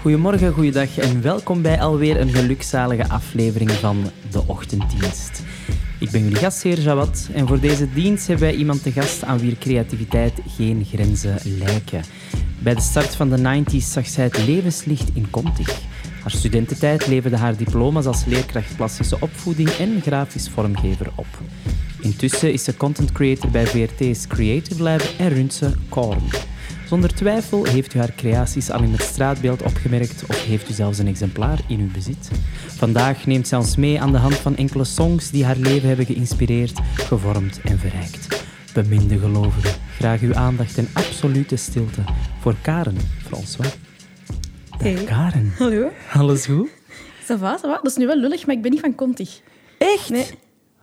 Goedemorgen, goeiedag en welkom bij alweer een gelukzalige aflevering van De Ochtenddienst. Ik ben jullie gastheer Jawad en voor deze dienst hebben wij iemand te gast aan wie creativiteit geen grenzen lijken. Bij de start van de 90s zag zij het levenslicht in Contig. Haar studententijd leverde haar diploma's als leerkracht plastische opvoeding en grafisch vormgever op. Intussen is ze content creator bij VRT's Creative Lab en runt ze Corn. Zonder twijfel heeft u haar creaties al in het straatbeeld opgemerkt of heeft u zelfs een exemplaar in uw bezit. Vandaag neemt zij ons mee aan de hand van enkele songs die haar leven hebben geïnspireerd, gevormd en verrijkt. Beminde gelovigen, graag uw aandacht en absolute stilte voor Karen François. Dag Hey. Karen. Hallo. Alles goed? Ça va, ça va? Dat is nu wel lullig, maar ik ben niet van Contig. Echt? Nee,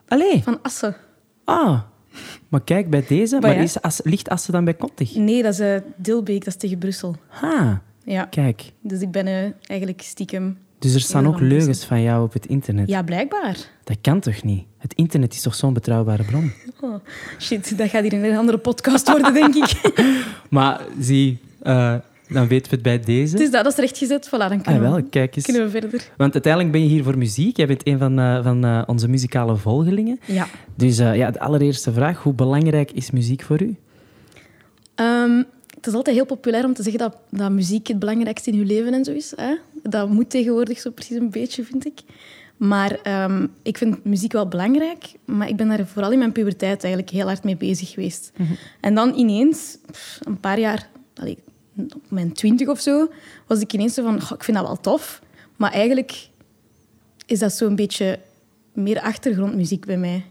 Allee. van Assen. Ah. Maar kijk, bij deze, maar ja. is ligt Assen dan bij Contig? Nee, dat is eh, Dilbeek, dat is tegen Brussel. Ha. Ja, Kijk. dus ik ben eh, eigenlijk stiekem... Dus er staan ook Brussel. leugens van jou op het internet. Ja, blijkbaar. Dat kan toch niet? Het internet is toch zo'n betrouwbare bron? Oh, shit, dat gaat hier in een andere podcast worden, denk ik. Maar zie, eh, dan weten we het bij deze. dus dat, dat is rechtgezet. Voilà, dan Ah, kunnen, wel, we, kijk eens. kunnen we verder. Want uiteindelijk ben je hier voor muziek. Jij bent een van, eh, van eh, onze muzikale volgelingen. Ja. Dus eh, ja, de allereerste vraag. Hoe belangrijk is muziek voor u? Ehm, het is altijd heel populair om te zeggen dat, dat muziek het belangrijkste in je leven en zo is. Hè? Dat moet tegenwoordig zo precies een beetje, vind ik. Maar ehm, ik vind muziek wel belangrijk, maar ik ben daar vooral in mijn puberteit eigenlijk heel hard mee bezig geweest. En dan ineens, pff, een paar jaar, allee, op mijn twintig of zo, was ik ineens zo van, "Goh, ik vind dat wel tof, maar eigenlijk is dat zo'n beetje meer achtergrondmuziek bij mij.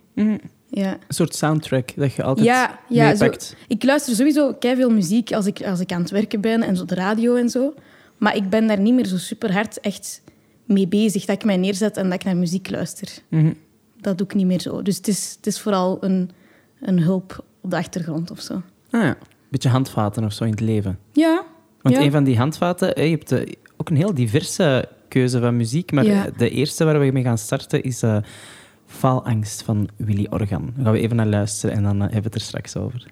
Ja. Een soort soundtrack dat je altijd Ja, ja zo, ik luister sowieso veel muziek als ik, als ik aan het werken ben en zo de radio en zo. Maar ik ben daar niet meer zo super hard echt mee bezig. Dat ik mij neerzet en dat ik naar muziek luister. Mhm. Dat doe ik niet meer zo. Dus het is, het is vooral een, een hulp op de achtergrond of zo. Ah, ja. Beetje handvaten of zo in het leven. Ja. Want ja. een van die handvaten, hè, je hebt eh, ook een heel diverse keuze van muziek, maar Ja. eh, de eerste waar we mee gaan starten is eh Faalangst van Willy Organ. Daar gaan we even naar luisteren en dan eh, hebben we het er straks over.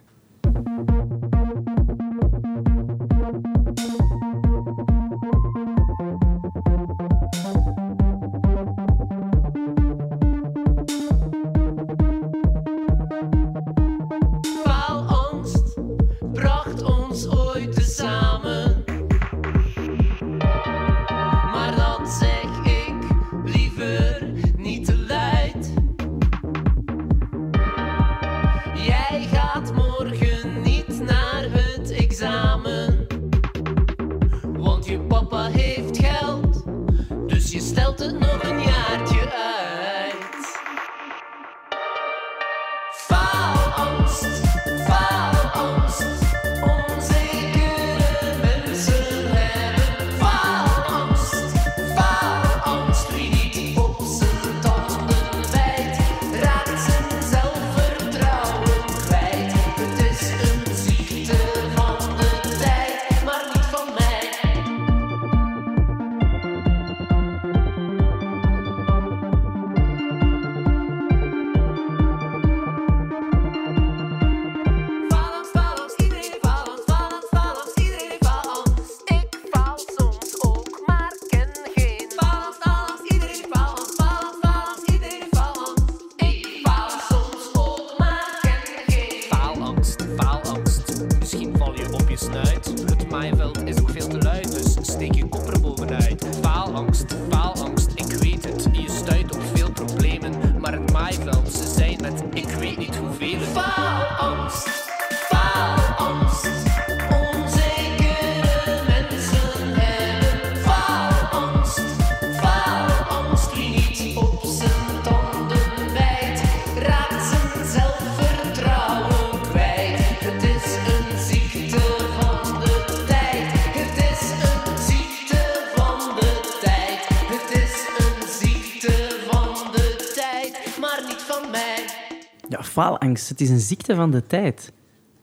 Het is een ziekte van de tijd.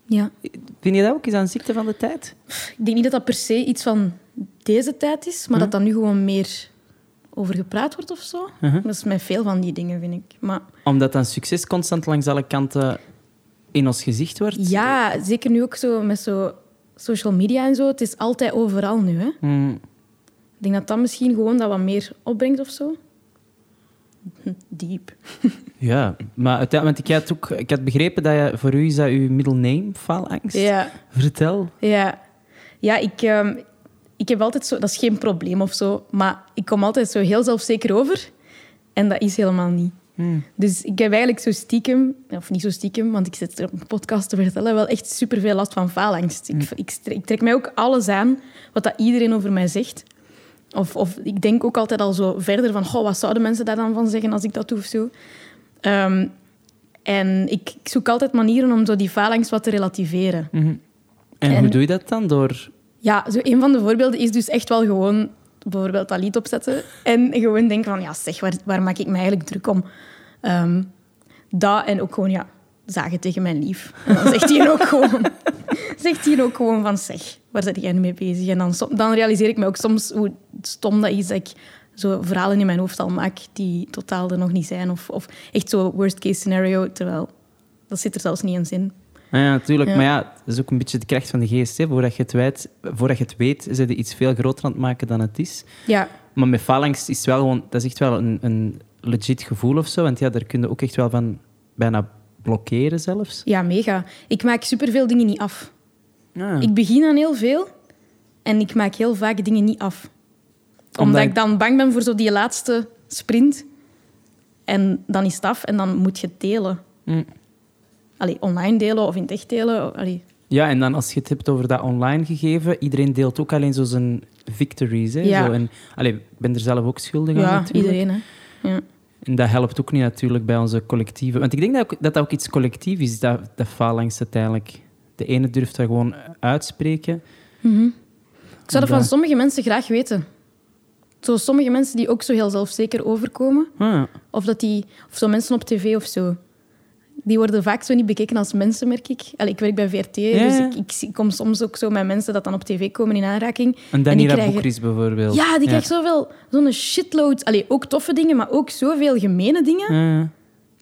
Ja. Vind je dat ook? Is dat een ziekte van de tijd? Ik denk niet dat dat per se iets van deze tijd is, maar dat dat nu gewoon meer over gepraat wordt of zo. Dat is met veel van die dingen, vind ik. Maar Omdat dan succes constant langs alle kanten in ons gezicht wordt? ja, zeker nu ook zo met zo social media en zo. Het is altijd overal nu, hè. Hmm. Ik denk dat dat misschien gewoon dat wat meer opbrengt of zo. Diep. Ja, maar uiteindelijk, want ik had, ook, ik had begrepen dat je, voor u is dat uw middle name, faalangst. Ja. Vertel. Ja, ja ik, ehm, ik heb altijd zo... Dat is geen probleem of zo, maar ik kom altijd zo heel zelfzeker over. En dat is helemaal niet. Dus ik heb eigenlijk zo stiekem, of niet zo stiekem, want ik zit er op een podcast te vertellen, wel echt superveel last van faalangst. Ik, ik, stre- ik trek mij ook alles aan wat dat iedereen over mij zegt. Of, of ik denk ook altijd al zo verder van, goh, wat zouden mensen daar dan van zeggen als ik dat doe of zo. Ehm, en ik, ik zoek altijd manieren om zo die faalangst wat te relativeren. En, En- hoe doe je dat dan? Door... Ja, zo een van de voorbeelden is dus echt wel gewoon bijvoorbeeld dat lied opzetten en gewoon denken van, ja zeg, waar, waar maak ik me eigenlijk druk om? Ehm, dat en ook gewoon, ja, zagen tegen mijn lief. En dan zegt hij ook gewoon, zegt hij ook gewoon van, zeg, waar zit jij nu mee bezig? En dan, dan realiseer ik me ook soms hoe stom dat is dat ik zo verhalen in mijn hoofd al maak die totaal er nog niet zijn. Of, of echt zo worst case scenario, terwijl dat zit er zelfs niet eens in. Ah ja, natuurlijk. Ja. Maar ja, dat is ook een beetje de kracht van de geest. Hè. Voordat, je het weet, voordat je het weet, je iets veel groter aan het maken dan het is. Ja, Maar met faalangst is het wel gewoon... Dat is echt wel een, een legit gevoel of zo. Want ja, daar kun je ook echt wel van bijna blokkeren zelfs. ja mega. Ik maak superveel dingen niet af. Ja. Ik begin aan heel veel en ik maak heel vaak dingen niet af. Omdat, Omdat- ik dan bang ben voor zo die laatste sprint. En dan is het af en dan moet je het delen. Mm. Allee, online delen of in het echt delen. Allee. Ja, en dan als je het hebt over dat online gegeven, iedereen deelt ook alleen zo zijn victories. Hè? Ja. Zo, en, allee, ik ben er zelf ook schuldig aan Ja, natuurlijk. iedereen. Hè. Ja. En dat helpt ook niet natuurlijk bij onze collectieve... Want ik denk dat ook- dat, dat ook iets collectief is, dat, dat faalangst uiteindelijk. De ene durft dat gewoon uitspreken. Ik zou dat van sommige mensen graag weten. Zo sommige mensen die ook zo heel zelfzeker overkomen. Ah, Of, dat die, of zo mensen op tv of zo. Die worden vaak zo niet bekeken als mensen, merk ik. Allee, ik werk bij VRT, dus ik, ik, kom soms ook zo met mensen dat dan op tv komen in aanraking. en Daniela krijgen- Boekris bijvoorbeeld. Ja, die krijgt zoveel, zo'n shitload. Allee, ook toffe dingen, maar ook zoveel gemene dingen. Ja.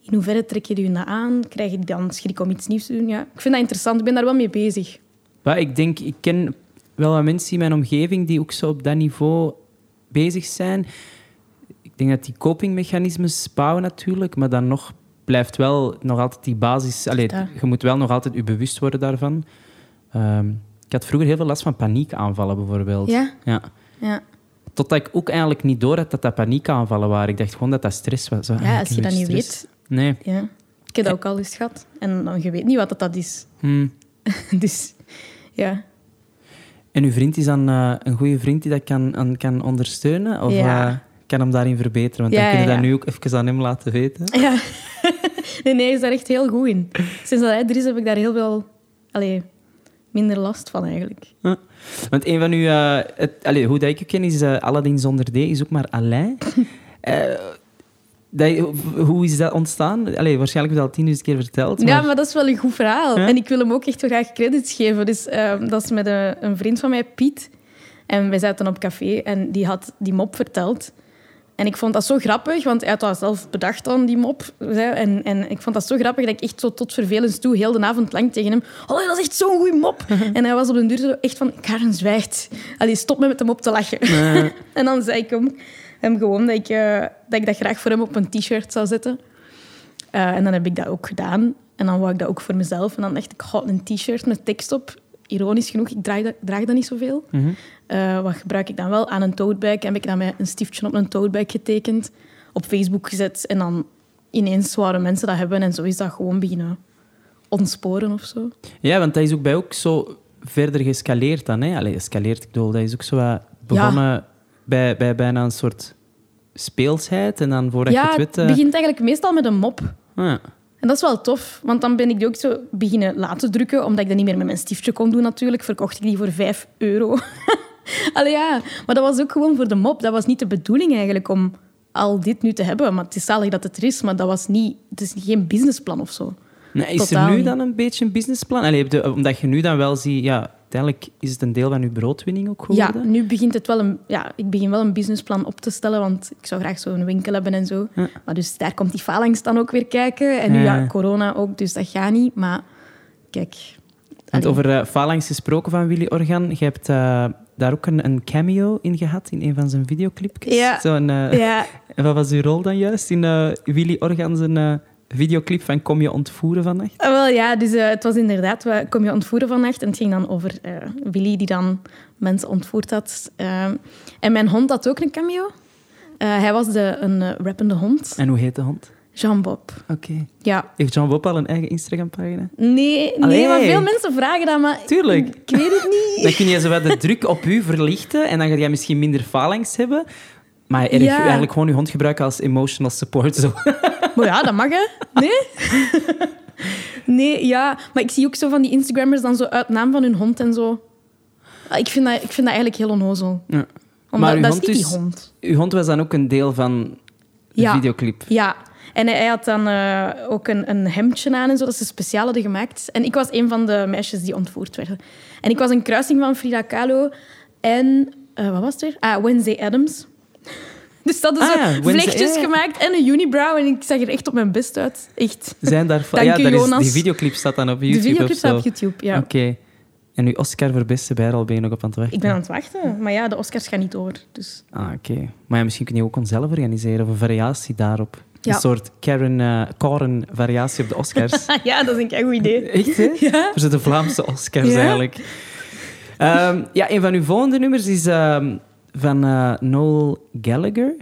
In hoeverre trek je die dat aan? Krijg je dan schrik om iets nieuws te doen? Ja, ik vind dat interessant. Ik ben daar wel mee bezig. Maar ik denk, ik ken wel wat mensen in mijn omgeving die ook zo op dat niveau bezig zijn. Ik denk dat die copingmechanismes bouwen natuurlijk, maar dan nog blijft wel nog altijd die basis... Allee, Ja. je moet wel nog altijd je bewust worden daarvan. Ehm, ik had vroeger heel veel last van paniekaanvallen bijvoorbeeld. Ja? ja. Ja, Totdat ik ook eigenlijk niet door had dat dat paniekaanvallen waren. Ik dacht gewoon dat dat stress was. Zo, ah, ja ik als je dat niet stress. weet. Nee. Ja. Ik heb dat ook al eens gehad. En dan, je weet niet wat dat, dat is. Hmm. dus ja. En uw vriend is dan eh, een goede vriend die dat kan, aan, kan ondersteunen? Of Ja. eh, kan hem daarin verbeteren? Want dan kun je ja, dat nu ook even aan hem laten weten. ja. nee, nee, hij is daar echt heel goed in. Sinds dat hij er is, heb ik daar heel veel... Allee, minder last van eigenlijk. Ja. Want een van uw... eh, het, allee, hoe dat ik u ken is eh, Aladdin zonder D, is ook maar Alain. Eh, dat, hoe is dat ontstaan? Allee, waarschijnlijk heb je dat al tienduizend keer verteld. Ja, maar dat is wel een goed verhaal. Ja? En ik wil hem ook echt wel graag credits geven. Dus ehm, dat is met een, een vriend van mij, Piet. En wij zaten op café en die had die mop verteld. En ik vond dat zo grappig, want hij had dat zelf bedacht dan, die mop. En, en ik vond dat zo grappig dat ik echt zo tot vervelens toe heel de avond lang tegen hem... Oh, dat is echt zo'n goede mop. en hij was op den duur zo echt van... Karen, zwijgt. Allee, stop me met de mop te lachen. en dan zei ik hem, hem gewoon dat ik, eh, dat ik dat graag voor hem op een t-shirt zou zetten. Eh, en dan heb ik dat ook gedaan. En dan wou ik dat ook voor mezelf. En dan dacht ik, god, een t-shirt met tekst op. Ironisch genoeg, ik draag dat, draag dat niet zoveel. Eh, wat gebruik ik dan wel? Aan een toadbag heb ik dan met een stiftje op een toadbag getekend. Op Facebook gezet. En dan ineens zouden mensen dat hebben. En zo is dat gewoon beginnen ontsporen of zo. Ja, want dat is ook bij ook zo verder geëscaleerd dan. Hè? Allee, escaleerd, ik bedoel, dat is ook zo wat begonnen bij, bij bijna een soort speelsheid. En dan voordat je ja, het het weet... eh, begint eigenlijk meestal met een mop. ah, ja. En dat is wel tof, want dan ben ik die ook zo beginnen laten drukken, omdat ik dat niet meer met mijn stiftje kon doen natuurlijk. Verkocht ik die voor 5 euro. Allee ja, maar dat was ook gewoon voor de mop. Dat was niet de bedoeling eigenlijk om al dit nu te hebben. Maar het is zalig dat het er is, maar dat was niet, het is geen businessplan of zo. Nee, is Totaal er nu niet. dan een beetje een businessplan? Allee, omdat je nu dan wel ziet, ja, uiteindelijk is het een deel van je broodwinning ook Ja, geworden. nu begint het wel een, ja, ik begin wel een businessplan op te stellen, want ik zou graag zo'n winkel hebben en zo. Ja. Maar dus daar komt die phalanx dan ook weer kijken. En nu Ja. ja, corona ook, dus dat gaat niet. Maar kijk, Want over uh, phalanx gesproken van Willy Organ, je hebt eh, daar ook een, een cameo in gehad in een van zijn videoclipjes. Ja. Zo'n, eh, Ja, En wat was uw rol dan juist in Willy Organ zijn videoclip van Kom je ontvoeren vannacht? Ah, wel ja, dus eh, het was inderdaad, we kom je ontvoeren vannacht. En het ging dan over eh, Willy die dan mensen ontvoerd had. Ehm, en mijn hond had ook een cameo. Eh, hij was de, een eh, rappende hond, En hoe heet de hond? Jean-Bob. Oké. Ja, Heeft Jean Bob al een eigen Instagram-pagina? nee, nee maar veel mensen vragen dat, maar Tuurlijk. ik weet het niet. Dan kun je zo wat de druk op u verlichten en dan ga jij misschien minder phalanx hebben. Maar erg, Ja. eigenlijk gewoon je hond gebruiken als emotional support. Zo. Maar ja, dat mag, hè? Nee? nee, ja. Maar ik zie ook zo van die Instagrammers dan zo uit naam van hun hond en zo. Ah, Ik vind dat, ik vind dat eigenlijk heel onnozel. Ja. Omdat, uw dat hond is niet is- die hond. Uw hond was dan ook een deel van de Ja. videoclip. Ja. En hij, hij had dan eh, ook een, een hemdje aan en zo, dat ze speciaal hadden gemaakt. En ik was een van de meisjes die ontvoerd werden. En ik was een kruising van Frida Kahlo en... eh, wat was het weer? Ah, Wednesday Adams. Dus dat hadden Ah, vlechtjes gemaakt en een unibrow. En ik zag er echt op mijn best uit. Echt. Zijn daar, Dank ja, daar is, die videoclip staat dan op YouTube de videoclip staat op YouTube, ja. Oké. En uw Oscar voor beste bijrol ben je nog op aan het wachten? Ik ben aan het wachten. Maar ja, de Oscars gaan niet door. Dus. Ah, oké. Maar ja, misschien kun je ook zelf organiseren of een variatie daarop. Ja. Een soort Karen, eh Karen variatie op de Oscars. ja, dat is een goed idee. Echt, hè? Ja. Voor zo de Vlaamse Oscars Ja. eigenlijk. Ehm, ja, een van uw volgende nummers is ehm, van eh, Noel Gallagher.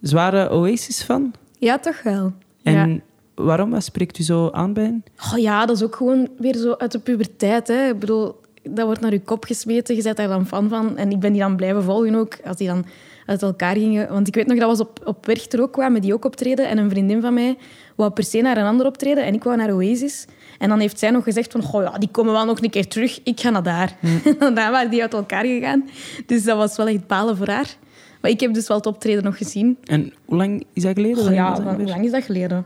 Zware Oasis van. Ja, toch wel. En Ja. waarom? Wat spreekt u zo aan bij hen? Oh ja, dat is ook gewoon weer zo uit de puberteit. Hè. Ik bedoel, dat wordt naar je kop gesmeten. Je bent daar dan fan van. En ik ben die dan blijven volgen ook, als die dan uit elkaar gingen. Want ik weet nog, dat was op, op Werchter ook, kwamen die ook optreden. En een vriendin van mij wou per se naar een ander optreden. En ik wou naar Oasis. En dan heeft zij nog gezegd van, goh, ja, die komen wel nog een keer terug. Ik ga naar daar. En dan waren die uit elkaar gegaan. Dus dat was wel echt balen voor haar. Maar ik heb dus wel het optreden nog gezien. En hoe lang is dat geleden? Oh, ja, hoe lang is dat geleden?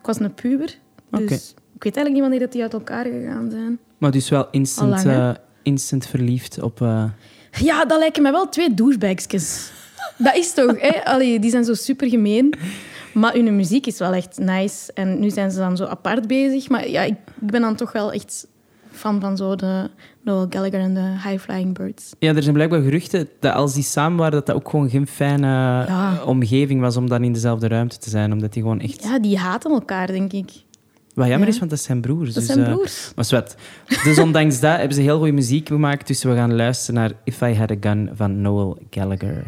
Ik was een puber. Dus ik weet eigenlijk niet wanneer dat die uit elkaar gegaan zijn. Maar dus wel instant, lang, eh, instant verliefd op... eh, Ja, dat lijken mij wel twee douchebagsjes. Dat is toch, hè? Allee, die zijn zo super gemeen. Maar hun muziek is wel echt nice. En nu zijn ze dan zo apart bezig. Maar ja, ik, ik ben dan toch wel echt fan van zo de Noel Gallagher en de High Flying Birds. Ja, er zijn blijkbaar geruchten dat als die samen waren, dat dat ook gewoon geen fijne Ja. omgeving was om dan in dezelfde ruimte te zijn. Omdat die gewoon echt... Ja, die haten elkaar, denk ik. Wat jammer Ja. is, want dat zijn broers. Dat dus, zijn eh, broers. Maar zwet. Dus ondanks dat hebben ze heel goede muziek gemaakt. Dus we gaan luisteren naar If I Had a Gun van Noel Gallagher.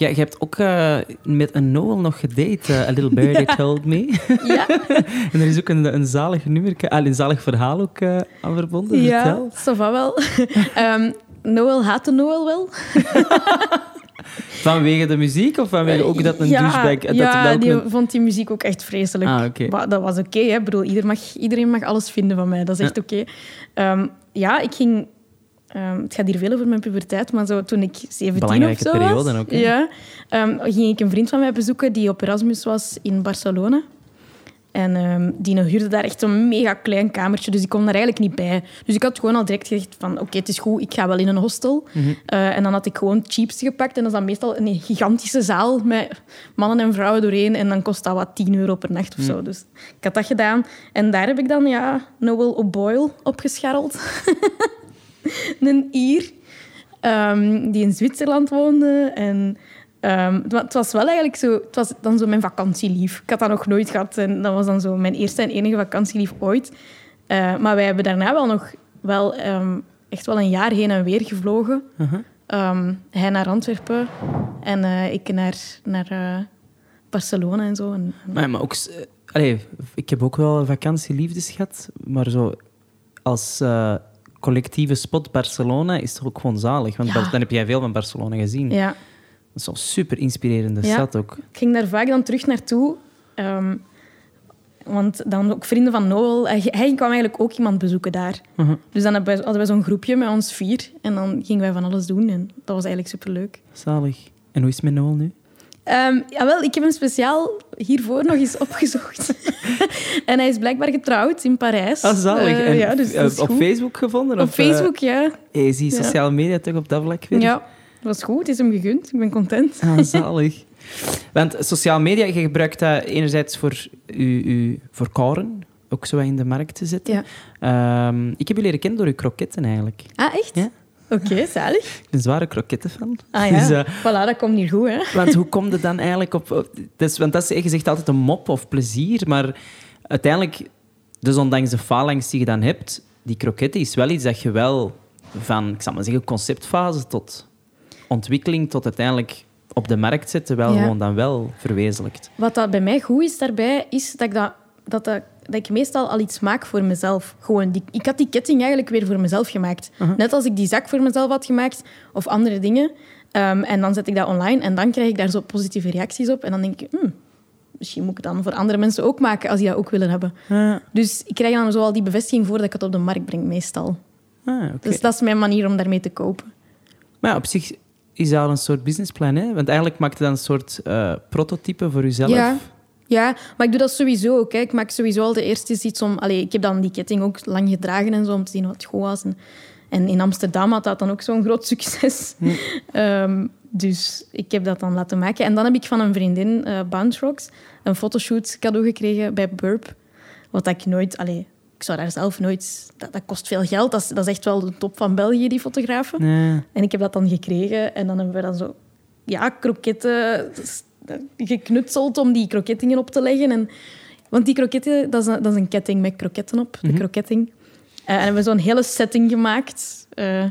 Ja, je hebt ook eh, met een Noel nog gedate, eh, A Little Birdie Told Me. Ja, en er is ook een, een zalig nummer, ah, een zalig verhaal ook eh, aan verbonden. ja Vertel. ça va wel. Ehm, Noel haatte Noel wel. Vanwege de muziek of vanwege ook dat een ja, douchebag... dat Ja, die een- vond die muziek ook echt vreselijk. Ah. Maar dat was oké, hè. Ik bedoel, ieder mag, iedereen mag alles vinden van mij. Dat is echt oké. Ehm, ja, ik ging... ehm, het gaat hier veel over mijn puberteit, maar zo, toen ik 17 of zo periode was... ook, hè? Ja, ehm, ging ik een vriend van mij bezoeken die op Erasmus was in Barcelona. En ehm, die huurde daar echt een mega klein kamertje, dus ik kon daar eigenlijk niet bij. Dus ik had gewoon al direct gezegd van, oké, het is goed, ik ga wel in een hostel. Eh, en dan had ik gewoon cheaps gepakt. En dat is dan meestal een gigantische zaal met mannen en vrouwen doorheen. En dan kost dat wat 10 euro per nacht of zo. Dus ik had dat gedaan. En daar heb ik dan, ja, Noel O'Boyle opgescharreld. een Ier, ehm, die in Zwitserland woonde. En ehm, het wa- het was wel eigenlijk zo... Het was dan zo mijn vakantielief. Ik had dat nog nooit gehad. En dat was dan zo mijn eerste en enige vakantielief ooit. Eh, maar wij hebben daarna wel nog wel, ehm, echt wel een jaar heen en weer gevlogen. Uh-huh. Hij naar Antwerpen en eh, ik naar, naar eh, Barcelona en zo. En, Maar, maar ook... allee, ik heb ook wel vakantieliefdes gehad, maar zo als collectieve spot Barcelona is toch ook gewoon zalig. Want Ja. Dan heb jij veel van Barcelona gezien. ja, Dat is zo'n super inspirerende Ja. stad ook. ik ging daar vaak dan terug naartoe. ehm, want dan ook vrienden van Noel. Hij, kwam eigenlijk ook iemand bezoeken daar. Mhm. Dus dan hadden wij zo'n groepje met ons vier. En dan gingen wij van alles doen. En dat was eigenlijk superleuk. Zalig. En hoe is het met Noel nu? Ehm jawel, ik heb hem speciaal hiervoor nog eens opgezocht. en hij is blijkbaar getrouwd in Parijs. Ah, zalig. Eh, en ja, dus eh, dat is op goed. Facebook gevonden? Op of, eh, Facebook, ja. is die Ja. sociale media toch op dat vlak weer? Ja, dat was goed. Het is hem gegund. Ik ben content. Ah, zalig. Want sociale media, je gebruikt dat enerzijds voor, u, u, voor koren, ook zo in de markt te zetten. Ja. Ehm, ik heb je leren kennen door uw kroketten eigenlijk. Ah, echt? Ja. Oké, zalig. Ik ben een zware krokettenfan. Ah ja, Dus, eh, voilà, dat komt hier goed, hè. want hoe kom je dan eigenlijk op... dus, want dat is, je zegt altijd een mop of plezier, maar uiteindelijk, dus ondanks de faalangst die je dan hebt, die kroketten is wel iets dat je wel van, ik zal maar zeggen, conceptfase tot ontwikkeling tot uiteindelijk op de markt zetten, wel Ja. gewoon dan wel verwezenlijkt. Wat dat bij mij goed is daarbij, is dat ik, dat, dat, dat, dat ik meestal al iets maak voor mezelf. Gewoon die, ik had die ketting eigenlijk weer voor mezelf gemaakt. Net als ik die zak voor mezelf had gemaakt, of andere dingen. Ehm, en dan zet ik dat online en dan krijg ik daar zo positieve reacties op. En dan denk ik, hmm, misschien moet ik het dan voor andere mensen ook maken, als die dat ook willen hebben. Dus ik krijg dan zo al die bevestiging voordat ik het op de markt breng, meestal. Ah. Dus dat is mijn manier om daarmee te kopen. Maar ja, op zich is dat al een soort businessplan, hè? Want eigenlijk maakt het dan een soort eh, prototype voor jezelf. Ja. Ja, maar ik doe dat sowieso ook. Hè. Ik maak sowieso al de eerste iets om... Allee, ik heb dan die ketting ook lang gedragen en zo, om te zien wat het goed was. En, en in Amsterdam had dat dan ook zo'n groot succes. Ehm, dus ik heb dat dan laten maken. En dan heb ik van een vriendin, eh Bounce Rocks, een fotoshoot cadeau gekregen bij Burp. Wat ik nooit... Allee, ik zou daar zelf nooit... Dat, dat kost veel geld. Dat is, dat is echt wel de top van België, die fotografen. Nee. En ik heb dat dan gekregen en dan hebben we dan zo ja, kroketten geknutseld om die krokettingen op te leggen. En, want die kroketten, dat is, een, dat is een ketting met kroketten op, de kroketting. Eh, en hebben we zo'n hele setting gemaakt. eh,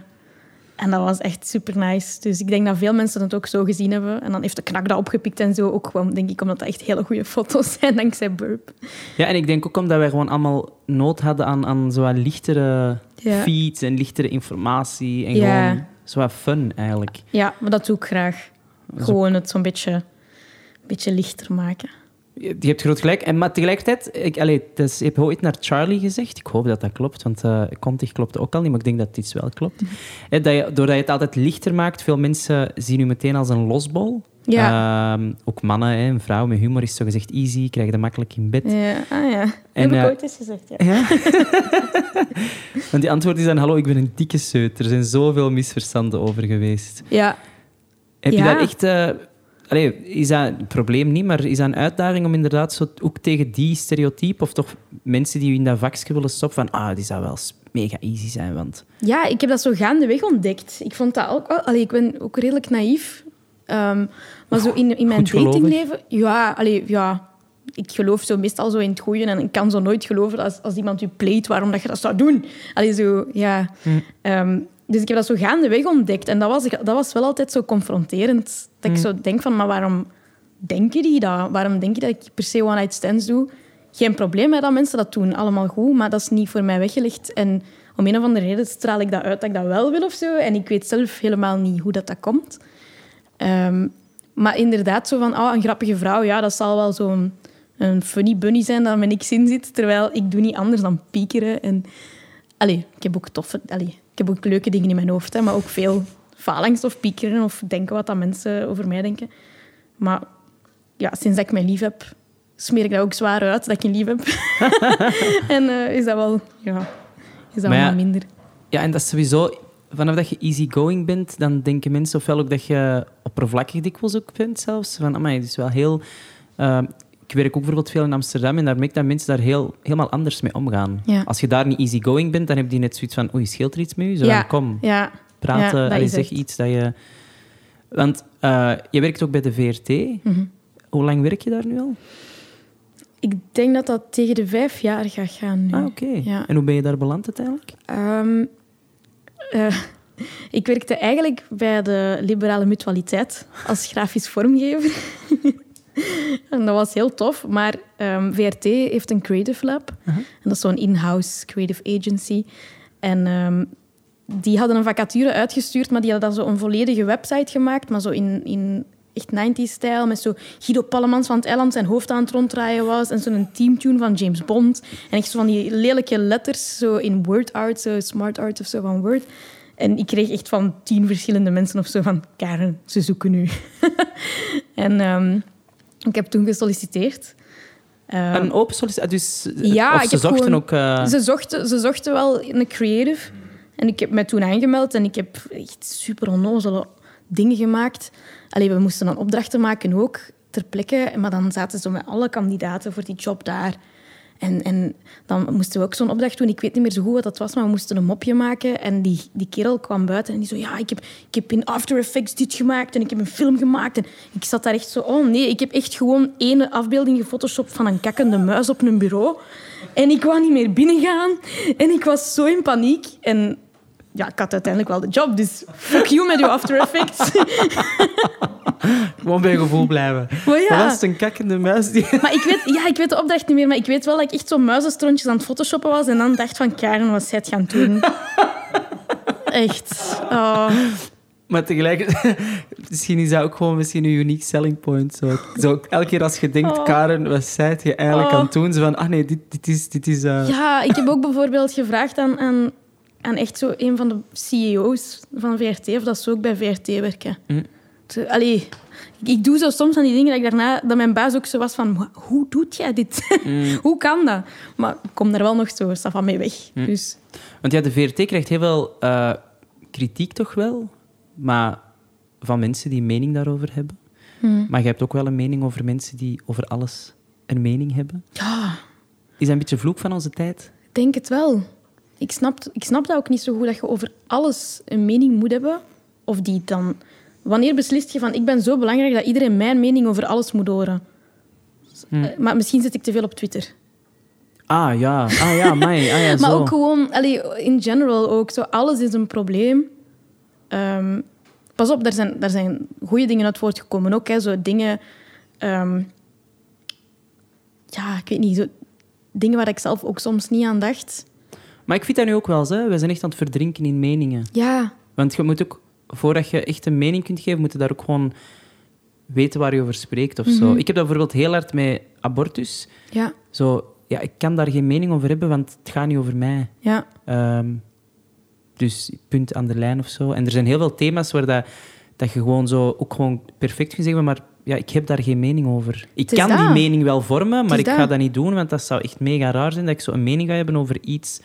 en dat was echt super nice. Dus ik denk dat veel mensen het ook zo gezien hebben. En dan heeft de knak dat opgepikt en zo. Ook gewoon, denk ik, omdat dat echt hele goede foto's zijn, dankzij Burp. Ja, en ik denk ook omdat wij gewoon allemaal nood hadden aan, aan zo lichtere Ja. feeds en lichtere informatie. En Ja. gewoon zo fun, eigenlijk. Ja, maar dat doe ik graag. Gewoon het zo'n beetje, beetje lichter maken. Je je hebt groot gelijk. En, maar tegelijkertijd, ik, allee, dus, ik heb ooit naar Charlie gezegd. Ik hoop dat dat klopt, want eh Contig klopte ook al niet, maar ik denk dat iets wel klopt. Hè, dat je, doordat je het altijd lichter maakt, veel mensen zien u meteen als een losbol. Ja. Ehm, ook mannen, hè, een vrouw met humor is zo gezegd easy, krijg je makkelijk in bed. Ja, ah ja. En, heb ik eh, ooit eens gezegd, ja. Ja. Want die antwoord is dan, hallo, ik ben een dikke seut. Er zijn zoveel misverstanden over geweest. Ja, Heb je daar echt... eh, allee, is dat een probleem niet, maar is dat een uitdaging om inderdaad zo ook tegen die stereotype, of toch mensen die in dat vakje willen stoppen, van ah, die zou wel mega easy zijn, want... Ja, ik heb dat zo gaandeweg ontdekt. Ik vond dat ook. Allee, ik ben ook redelijk naïef. Ehm, maar zo in, in mijn datingleven... Ja, allee, ja, ik geloof zo meestal zo in het goede. En ik kan zo nooit geloven als, als iemand u pleit waarom dat je dat zou doen. Allee, zo, ja. Hm. Ehm, dus ik heb dat zo gaandeweg ontdekt. En dat was, dat was wel altijd zo confronterend. Dat ik zo denk van, maar waarom denken die dat? Waarom denk je dat ik per se one-night stands doe? Geen probleem met dat mensen dat doen, allemaal goed. Maar dat is niet voor mij weggelegd. En om een of andere reden straal ik dat uit dat ik dat wel wil of zo. En ik weet zelf helemaal niet hoe dat, dat komt. Ehm, maar inderdaad, zo van, oh, een grappige vrouw, ja, dat zal wel zo'n een funny bunny zijn dat met niks in zit. Terwijl ik doe niet anders dan piekeren. En, allee, ik heb ook toffe... Allee, heb ook leuke dingen in mijn hoofd, hè, maar ook veel falangst of piekeren of denken wat dat mensen over mij denken. Maar ja, sinds dat ik mij lief heb, smeer ik dat ook zwaar uit dat ik een lief heb. en eh, is dat wel, ja, is dat ja, wel minder. Ja, en dat is sowieso... Vanaf dat je easygoing bent, dan denken mensen ofwel ook dat je oppervlakkig dikwijls ook bent zelfs. Van, amai, het is wel heel... eh, ik werk ook bijvoorbeeld veel in Amsterdam en daar merk ik dat mensen daar heel, helemaal anders mee omgaan. Ja. Als je daar niet easygoing bent, dan heb je net zoiets van oei, scheelt er iets met u? Zo, ja, kom, ja, praten, allee, zeg iets dat je... Want eh, je werkt ook bij de VRT. Mhm. Hoe lang werk je daar nu al? Ik denk dat dat tegen de vijf jaar gaat gaan nu. Ah, oké. En hoe ben je daar beland uiteindelijk? Eh, ik werkte eigenlijk bij de Liberale Mutualiteit als grafisch vormgever. en dat was heel tof. Maar ehm, VRT heeft een Creative Lab. En dat is zo'n in-house creative agency. En ehm, die hadden een vacature uitgestuurd, maar die hadden dan zo een volledige website gemaakt, maar zo in, in echt 90s-stijl, met zo Guido Pallemans van het eiland zijn hoofd aan het ronddraaien was en zo'n teamtune van James Bond. En echt zo van die lelijke letters, zo in word art, zo smart art of zo van Word. En ik kreeg echt van tien verschillende mensen of zo van... Karen, ze zoeken u. en ehm, ik heb toen gesolliciteerd. Ehm, een open sollicitatie? Dus, eh, ja, ze zochten gewoon- ook... eh, ze, zochten, ze zochten wel een creative. En ik heb me toen aangemeld en ik heb echt super onnozele dingen gemaakt. Allee, we moesten dan opdrachten maken ook, ter plekke. Maar dan zaten ze met alle kandidaten voor die job daar. En, en dan moesten we ook zo'n opdracht doen. Ik weet niet meer zo goed wat dat was, maar we moesten een mopje maken. En die, die kerel kwam buiten en die zo... Ja, ik heb, ik heb in After Effects dit gemaakt en ik heb een film gemaakt. En ik zat daar echt zo... Oh nee, ik heb echt gewoon één afbeelding gefotoshopt van een kakkende muis op een bureau. En ik wou niet meer binnengaan. En ik was zo in paniek. En ja, ik had uiteindelijk wel de job, dus fuck you met uw After Effects. Gewoon bij je gevoel blijven. Maar ja. Dat het een kakkende muis die... Maar ik weet, ja, ik weet de opdracht niet meer, maar ik weet wel dat ik echt zo muizenstrontjes aan het photoshoppen was en dan dacht van, Karen, wat zij het gaan doen? Echt. Oh. Maar tegelijk, misschien is dat ook gewoon misschien een unique selling point. Zo, zo elke keer als je denkt, Oh. Karen, wat zei je eigenlijk Oh. aan het doen? Zo van, ah nee, dit, dit is... Dit is eh, Ja, ik heb ook bijvoorbeeld gevraagd aan, aan, aan echt zo een van de CEO's van VRT of dat ze ook bij VRT werken. Hm. Allee, ik, doe zo soms aan die dingen dat ik daarna, dat mijn baas ook zo was van, "Maar hoe doet jij dit? hoe kan dat? Maar ik kom daar wel nog zo van mee weg. Dus Want ja, de VRT krijgt heel veel eh, kritiek toch wel, maar van mensen die een mening daarover hebben. Hm. Maar je hebt ook wel een mening over mensen die over alles een mening hebben. ja, Is dat een beetje vloek van onze tijd? ik denk het wel. Ik snap, ik snap dat ook niet zo goed, dat je over alles een mening moet hebben. Of die dan... Wanneer beslist je van, ik ben zo belangrijk dat iedereen mijn mening over alles moet horen? Hm. Eh, Maar misschien zit ik te veel op Twitter. Ah ja, ah ja, mij. Ah, ja, Maar ook gewoon, allee, in general ook, zo, alles is een probleem. Ehm, pas op, daar zijn, daar zijn goede dingen uit voortgekomen ook. Hè, zo dingen... ehm, ja, ik weet niet, zo, dingen waar ik zelf ook soms niet aan dacht. Maar ik vind dat nu ook wel zo. We zijn echt aan het verdrinken in meningen. Ja, Want je moet ook, voordat je echt een mening kunt geven, moet je daar ook gewoon weten waar je over spreekt of Mhm. zo. Ik heb dat bijvoorbeeld heel hard met abortus. ja, Zo, ja, ik kan daar geen mening over hebben, want het gaat niet over mij. ja. Ehm, dus punt aan de lijn of zo. En er zijn heel veel thema's waar dat, dat je gewoon zo ook gewoon perfect kunt zeggen, maar ja, ik heb daar geen mening over. Ik kan die mening wel vormen, maar ik ga dat. dat niet doen, want dat zou echt mega raar zijn dat ik zo een mening ga hebben over iets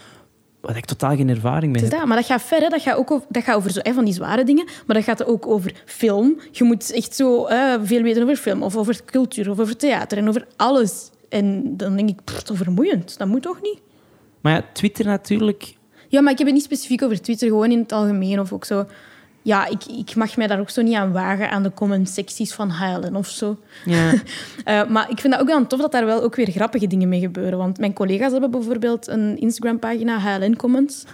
waar ik totaal geen ervaring mee heb. dat, maar dat gaat ver. Hè. Dat gaat ook over, dat gaat over zo, hè, van die zware dingen. Maar dat gaat ook over film. Je moet echt zo veel weten over film. Of over cultuur. Of over theater. En over alles. En dan denk ik, pff, vermoeiend. Dat moet toch niet? Maar ja, Twitter natuurlijk... Ja, maar ik heb het niet specifiek over Twitter. Gewoon in het algemeen. Of ook zo... ja, ik, ik mag mij daar ook zo niet aan wagen aan de comment secties van HLN of zo. Ja. Eh, maar ik vind dat ook wel tof dat daar wel ook weer grappige dingen mee gebeuren. Want mijn collega's hebben bijvoorbeeld een Instagram-pagina, HLN Comments.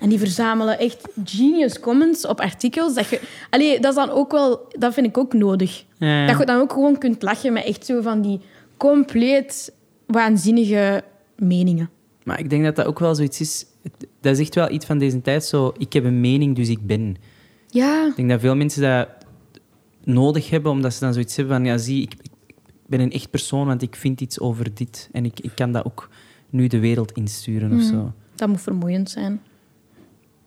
En die verzamelen echt genius comments op artikels. Dat, je, allee, dat, is dan ook wel, dat vind ik ook nodig. Ja. Dat je dan ook gewoon kunt lachen met echt zo van die compleet waanzinnige meningen. Maar ik denk dat dat ook wel zoiets is... Dat is echt wel iets van deze tijd, zo... Ik heb een mening, dus ik ben. Ja, Ik denk dat veel mensen dat nodig hebben, omdat ze dan zoiets hebben van... Ja, zie, ik, ik ben een echt persoon, want ik vind iets over dit. En ik, ik kan dat ook nu de wereld insturen of zo. dat moet vermoeiend zijn.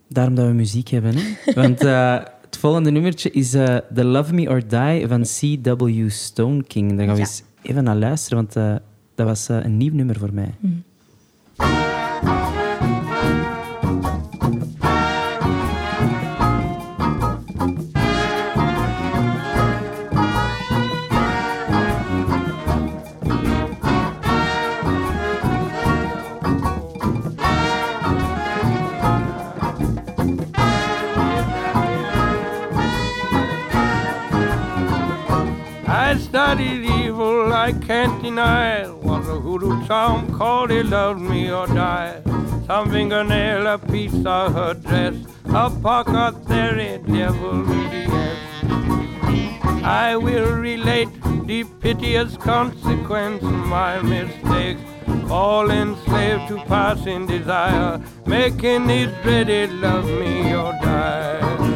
Daarom dat we muziek hebben, hè. Want eh, het volgende nummertje is eh, The Love Me or Die van C.W. Stone King. Daar gaan we Ja. eens even naar luisteren, want eh, dat was een nieuw nummer voor mij. I studied evil, I can't deny it. Was a hoodoo charm called it loved me or die. Some fingernail, a piece of her dress, a pocket theory, devil yes. I will relate the piteous consequence of my mistakes. Falling slave to passing desire, making it dreaded love me or die.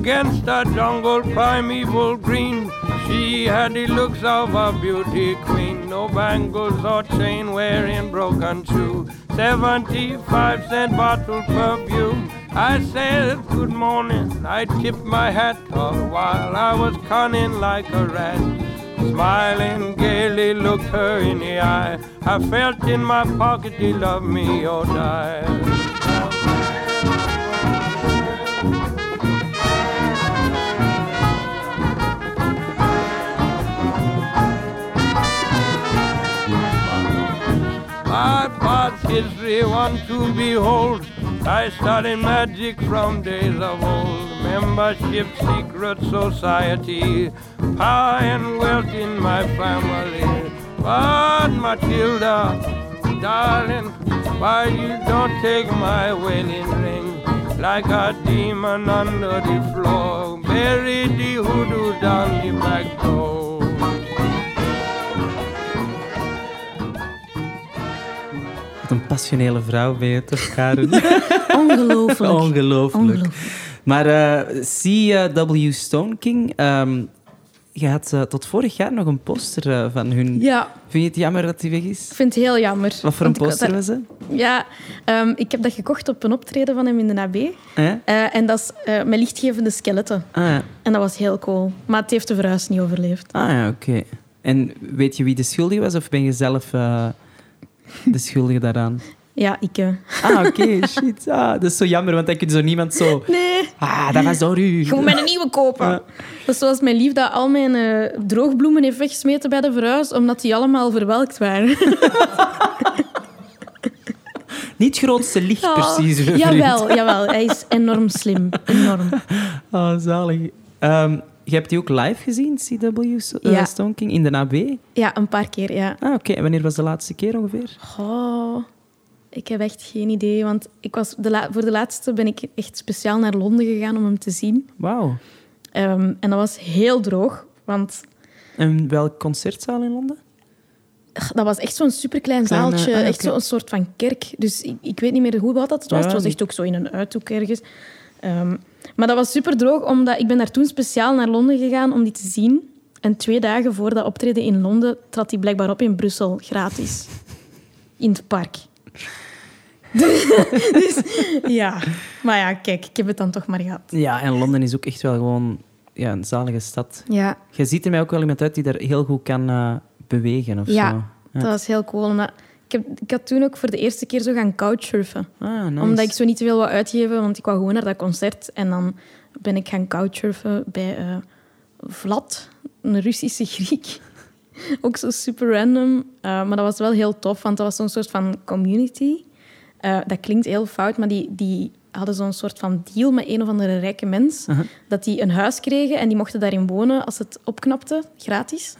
Against a jungle primeval green, she had the looks of a beauty queen. No bangles or chain wearing broken shoe. 75 cent bottle perfume. I said good morning. I tipped my hat all while I was cunning like a rat. Smiling gaily looked her in the eye. I felt in my pocket, he loved me or die. Past history one to behold. I studied magic from days of old. Membership, secret society, power and wealth in my family. But Matilda, darling, why you don't take my wedding ring? Like a demon under the floor, bury the hoodoo down the back door. Een passionele vrouw ben je toch, Karen? Ongelooflijk. Ongelooflijk. Maar eh, C.W. Stone King, ehm, je had eh, tot vorig jaar nog een poster eh, van hun. Ja, Vind je het jammer dat die weg is? ik vind het heel jammer. Wat voor een ik was poster was dat? Ja, ehm, ik heb dat gekocht op een optreden van hem in de AB. Eh? Eh, en dat is eh, met lichtgevende skeletten. Ah, ja. En dat was heel cool. Maar het heeft de verhuis niet overleefd. ah ja, oké. En weet je wie de schuldige was, of ben je zelf eh, de schuldige daaraan? Ja, ik... eh. Ah, oké, shit. Ah, dat is zo jammer, want dan kun je zo niemand zo... Nee, Ah, dat was door u. gewoon mijn nieuwe kopen. Dat is zoals mijn lief dat al mijn eh, droogbloemen heeft weggesmeten bij de verhuis, omdat die allemaal verwelkt waren. Niet het grootste licht, precies. Oh, vriend. jawel, jawel. Hij is enorm slim. Enorm. Oh, zalig. Ehm, je hebt die ook live gezien, C.W. Eh, Ja. Stone King, in de AB? Ja, een paar keer, ja. Ah, oké. En wanneer was de laatste keer ongeveer? Oh, ik heb echt geen idee. Want ik was de voor de laatste ben ik echt speciaal naar Londen gegaan om hem te zien. Wauw. Ehm, en dat was heel droog, want En welk concertzaal in Londen? dat was echt zo'n superklein Kleine- zaaltje. ah, Echt zo'n soort van kerk. Dus ik, ik weet niet meer hoe wat dat was. Ja, het was echt ook zo in een uithoek ergens. Ehm, maar dat was super droog, omdat ik ben daar toen speciaal naar Londen gegaan om die te zien. En twee dagen voor dat optreden in Londen trad hij blijkbaar op in Brussel, gratis. In het park. dus ja, maar ja, kijk, ik heb het dan toch maar gehad. Ja, en Londen is ook echt wel gewoon ja, een zalige stad. Ja, Je ziet er mij ook wel iemand uit die daar heel goed kan eh, bewegen of ja, zo. Ja. dat was heel cool. omdat ik, heb, ik had toen ook voor de eerste keer zo gaan couchsurfen. Ah, nice. Omdat ik zo niet te veel wou uitgeven, want ik wou gewoon naar dat concert. En dan ben ik gaan couchsurfen bij... eh, Vlad, een Russische Griek. Ook zo super random. Eh, maar dat was wel heel tof, want dat was zo'n soort van community. Eh, dat klinkt heel fout, maar die, die hadden zo'n soort van deal met een of andere rijke mens. Dat die een huis kregen en die mochten daarin wonen als het opknapte, gratis.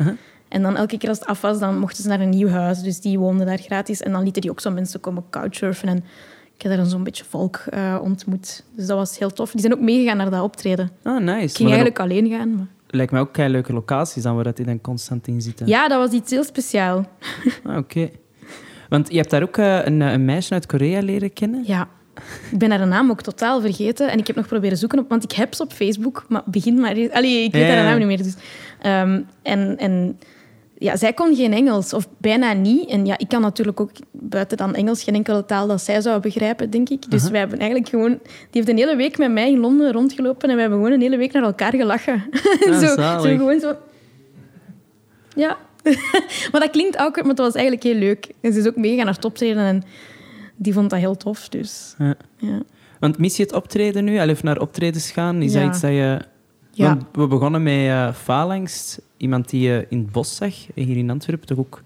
En dan elke keer als het af was, dan mochten ze naar een nieuw huis. Dus die woonden daar gratis. En dan lieten die ook zo mensen komen couchsurfen. En ik heb daar dan zo'n beetje volk eh, ontmoet. Dus dat was heel tof. Die zijn ook meegegaan naar dat optreden. Ah, nice. Ik ging Maar eigenlijk alleen gaan. Maar... lijkt mij ook kei leuke locaties dan waar dat die dan constant in zitten. Ja, dat was iets heel speciaal. Ah, oké. Want je hebt daar ook eh, een, eh, een meisje uit Korea leren kennen. Ja. Ik ben haar naam ook totaal vergeten. En ik heb nog proberen zoeken op... Want ik heb ze op Facebook, maar begin maar... Allee, ik weet Ja, haar naam niet meer. Dus, Ehm, en... en ja, zij kon geen Engels, of bijna niet. En ja, ik kan natuurlijk ook buiten dan Engels geen enkele taal dat zij zou begrijpen, denk ik. Dus wij hebben eigenlijk gewoon... Die heeft een hele week met mij in Londen rondgelopen en we hebben gewoon een hele week naar elkaar gelachen. Zo, zo gewoon zo... Ja. maar dat klinkt awkward, maar het was eigenlijk heel leuk. En ze is ook meegegaan naar het optreden en die vond dat heel tof, dus... Ja. Ja. Want mis je het optreden nu? Al even naar optredens gaan? Is Ja. dat iets dat je... Ja. We begonnen met eh Phalanx. Iemand die je in het bos zag, hier in Antwerpen. Toch ook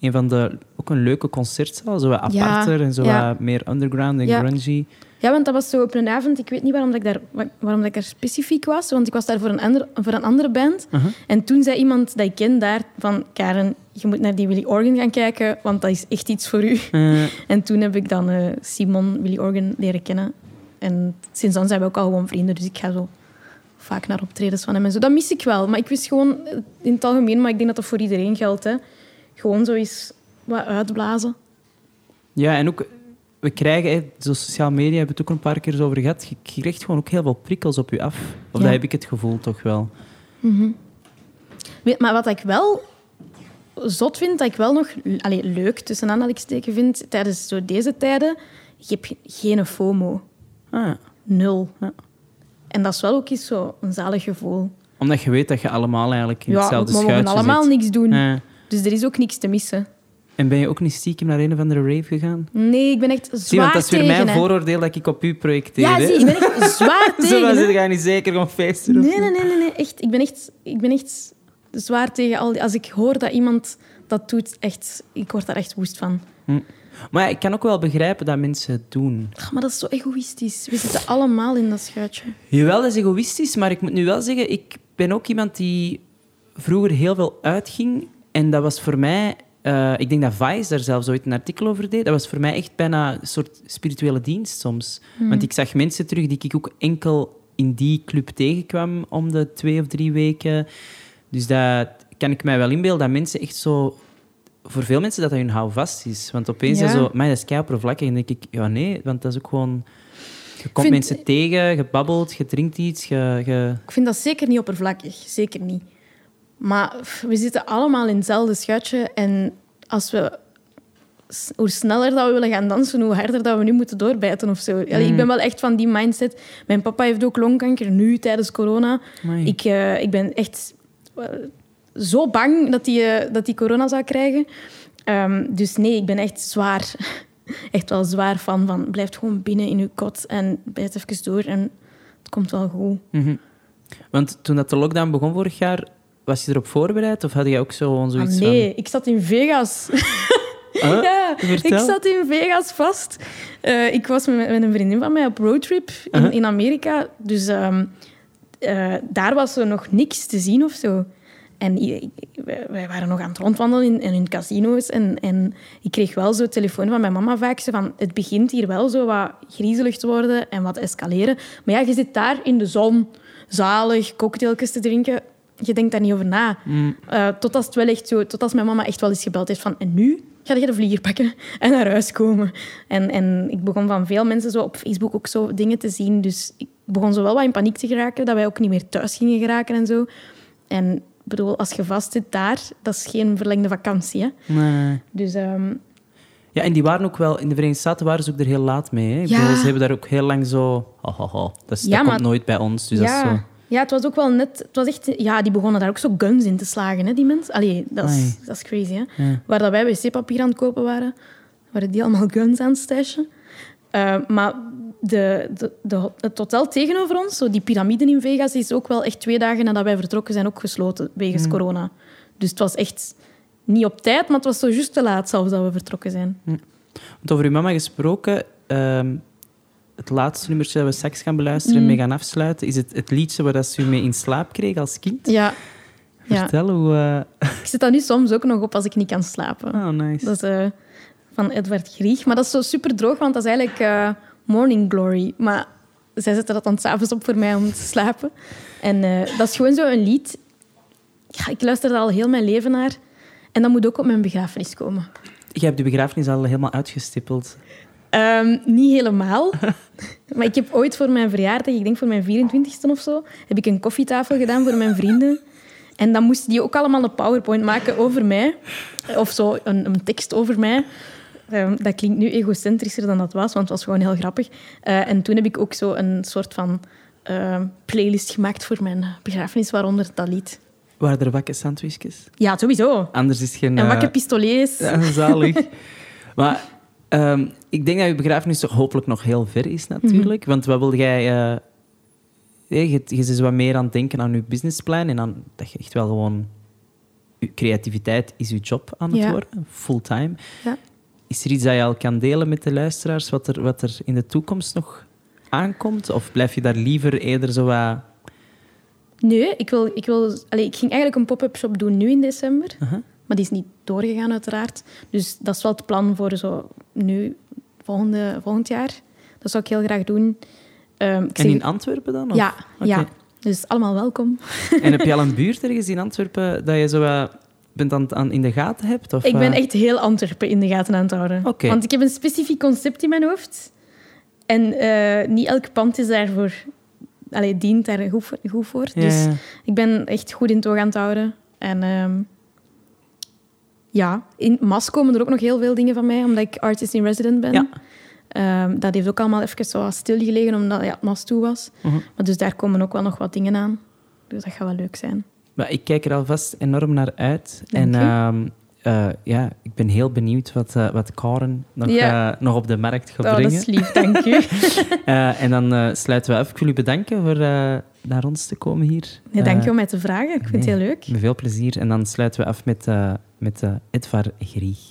een van de... Ook een leuke concertzaal. Zo wat Ja, aparter en zo ja. wat meer underground en Ja. grungy. Ja, want dat was zo op een avond. Ik weet niet waarom, dat ik, daar, wa- waarom dat ik daar specifiek was, want ik was daar voor een, ander, voor een andere band. Uh-huh. En toen zei iemand dat ik ken daar van... Karen, je moet naar die Willy Organ gaan kijken, want dat is echt iets voor u. Eh, En toen heb ik dan eh, Simon Willy Organ leren kennen. En sinds dan zijn we ook al gewoon vrienden, dus ik ga zo vaak naar optredens van hem en zo. Dat mis ik wel, maar ik wist gewoon eh, in het algemeen, maar ik denk dat dat voor iedereen geldt, hè. Gewoon zo eens wat uitblazen. ja, en ook... We krijgen, zo sociale media hebben we het ook een paar keer eens over gehad. Je krijgt gewoon ook heel veel prikkels op je af. Of Ja. dat heb ik het gevoel toch wel. Weet, maar wat ik wel zot vind, dat ik wel nog allee, leuk tussen aanhalingstekens vind tijdens zo deze tijden, je hebt ge- geen FOMO. Ah, Nul. Ja. En dat is wel ook eens zo een zalig gevoel. omdat je weet dat je allemaal eigenlijk in Ja, hetzelfde maar we mogen schuitje allemaal zit. niks doen. Eh, Dus er is ook niks te missen. en ben je ook niet stiekem naar een of andere rave gegaan? Nee, ik ben echt zwaar Zie, want dat is weer tegen. mijn hè. vooroordeel dat ik op u projecteer. Ja, zie, ik ben echt zwaar Zo tegen. was hè. het ga je niet zeker om feesten Nee, zo. nee, nee, nee, nee. Echt, ik ben echt, ik ben echt zwaar tegen al die... Als ik hoor dat iemand dat doet, echt, ik word daar echt woest van. Maar ja, ik kan ook wel begrijpen dat mensen het doen. Ach, maar dat is zo egoïstisch. We zitten allemaal in dat schuitje. Jawel, dat is egoïstisch, maar ik moet nu wel zeggen, ik ben ook iemand die vroeger heel veel uitging. En dat was voor mij, eh, ik denk dat Vice daar zelfs ooit een artikel over deed, dat was voor mij echt bijna een soort spirituele dienst soms. Want ik zag mensen terug die ik ook enkel in die club tegenkwam om de twee of drie weken. Dus dat kan ik mij wel inbeelden, dat mensen echt zo... Voor veel mensen dat dat hun houvast is. Want opeens Ja. zo... Maar dat is kei oppervlakkig. En denk ik, ja nee, want dat is ook gewoon... Je komt vind- mensen tegen, je babbelt, je drinkt iets, je... je... Ik vind dat zeker niet oppervlakkig. Zeker niet. Maar we zitten allemaal in hetzelfde schuitje. En als we... Hoe sneller dat we willen gaan dansen, hoe harder dat we nu moeten doorbijten of zo. Allee, Ik ben wel echt van die mindset. Mijn papa heeft ook longkanker, nu tijdens corona. Amai. Ik, eh, ik ben echt zo bang dat hij dat die corona zou krijgen. Ehm, dus nee, ik ben echt zwaar, echt wel zwaar van, van blijf gewoon binnen in uw kot en bijt even door en het komt wel goed. Mhm. Want toen dat de lockdown begon vorig jaar, was je erop voorbereid? Of had je ook zo Ah, zoiets nee, ik zat in Vegas. Huh? ja, Vertel. ik zat in Vegas vast. Eh, ik was met, met een vriendin van mij op roadtrip in, in Amerika. Dus ehm, eh, daar was er nog niks te zien of zo. En wij waren nog aan het rondwandelen in, in hun casino's. En, en ik kreeg wel zo telefoon van mijn mama vaak. Zo van, het begint hier wel zo wat griezelig te worden en wat escaleren. Maar ja, je zit daar in de zon, zalig, cocktailtjes te drinken. Je denkt daar niet over na. Eh, tot als het wel echt zo, tot als mijn mama echt wel eens gebeld heeft van... En nu ga je de vlieger pakken en naar huis komen. En, en ik begon van veel mensen zo op Facebook ook zo dingen te zien. Dus ik begon zo wel wat in paniek te geraken. Dat wij ook niet meer thuis gingen geraken en zo. En ik bedoel, als je vast zit daar, dat is geen verlengde vakantie. Hè? Nee. Dus ehm, Ja, en die waren ook wel... In de Verenigde Staten waren ze ook er heel laat mee. Hè? Ja. bedoel, ze hebben daar ook heel lang zo... Oh, oh, oh. Dat, is, Ja, dat komt nooit bij ons. Dus dat is zo... ja. ja, het was ook wel net... Het was echt, ja, die begonnen daar ook zo guns in te slagen, hè, die mensen. Allee, dat is, dat is crazy, hè. Ja. Waar dat wij wc-papier aan het kopen waren, waren die allemaal guns aan het stashen. Eh, maar de, de, de, het hotel tegenover ons, zo die piramiden in Vegas, is ook wel echt twee dagen nadat wij vertrokken zijn ook gesloten wegens Hmm. corona. Dus het was echt niet op tijd, maar het was zo juist te laat zelfs dat we vertrokken zijn. Want over uw mama gesproken, ehm, het laatste nummertje dat we straks gaan beluisteren en Mm. mee gaan afsluiten, is het, het liedje waar dat ze u mee in slaap kreeg als kind. Ja. ja. Vertel hoe... eh, Ik zet dat nu soms ook nog op als ik niet kan slapen. Oh, nice. Dat is eh, van Edward Grieg. Maar dat is zo super droog, want dat is eigenlijk eh, Morning Glory. Maar zij zetten dat dan s'avonds op voor mij om te slapen. En eh, dat is gewoon zo een lied. Ja, ik luister er al heel mijn leven naar. En dat moet ook op mijn begrafenis komen. Je hebt de begrafenis al helemaal uitgestippeld. Ehm, niet helemaal. maar ik heb ooit voor mijn verjaardag, ik denk voor mijn 24ste of zo, heb ik een koffietafel gedaan voor mijn vrienden. En dan moesten die ook allemaal een PowerPoint maken over mij. Of zo, een, een tekst over mij. Ehm, dat klinkt nu egocentrischer dan dat was, want het was gewoon heel grappig. Eh, en toen heb ik ook zo een soort van ehm, playlist gemaakt voor mijn begrafenis, waaronder dat lied. Waren er wakke sandwichjes? Ja, sowieso. Anders is geen... En eh, wakker pistolets. Ja, zalig. maar ehm, ik denk dat je begrafenis toch hopelijk nog heel ver is, natuurlijk. Want wat wil jij... eh, je, je dus wat meer aan het denken aan je businessplan en aan dat je echt wel gewoon... Je creativiteit is je job aan het Ja. worden, fulltime. Ja. Is er iets dat je al kan delen met de luisteraars, wat er, wat er in de toekomst nog aankomt? Of blijf je daar liever eerder zo wat... Nee, ik, wil, ik, wil, allee, ik ging eigenlijk een pop-up shop doen nu in december. Maar die is niet doorgegaan, uiteraard. Dus dat is wel het plan voor zo nu, volgende, volgend jaar. Dat zou ik heel graag doen. Ik En zeg- in Antwerpen dan? of? ja, ja, dus allemaal welkom. En heb je al een buurt ergens in Antwerpen dat je zo wat bent aan, aan in de gaten hebt? Of, Ik ben eh, echt heel Antwerpen in de gaten aan het houden. Want ik heb een specifiek concept in mijn hoofd. En eh, niet elk pand is daarvoor... Allee, dient daar goed voor. Goed voor. Ja, Dus ik ben echt goed in het oog aan het houden. En ehm, ja, in Mas komen er ook nog heel veel dingen van mij, omdat ik artist in resident ben. Ja. Ehm, dat heeft ook allemaal even zo stilgelegen, omdat ja, Mas toe was. Mhm. Maar dus daar komen ook wel nog wat dingen aan. Dus dat gaat wel leuk zijn. Maar ik kijk er alvast enorm naar uit. Dank en ehm, eh, ja, ik ben heel benieuwd wat, eh, wat Karen nog, Ja. eh, nog op de markt gaat Oh, dat brengen. is lief, dank u. En dan sluiten we af. Ik wil u bedanken voor naar ons te komen hier. Nee, dank je om mij te vragen. Ik vind nee. het heel leuk. Met veel plezier. En dan sluiten we af met, met Edvar Grieg.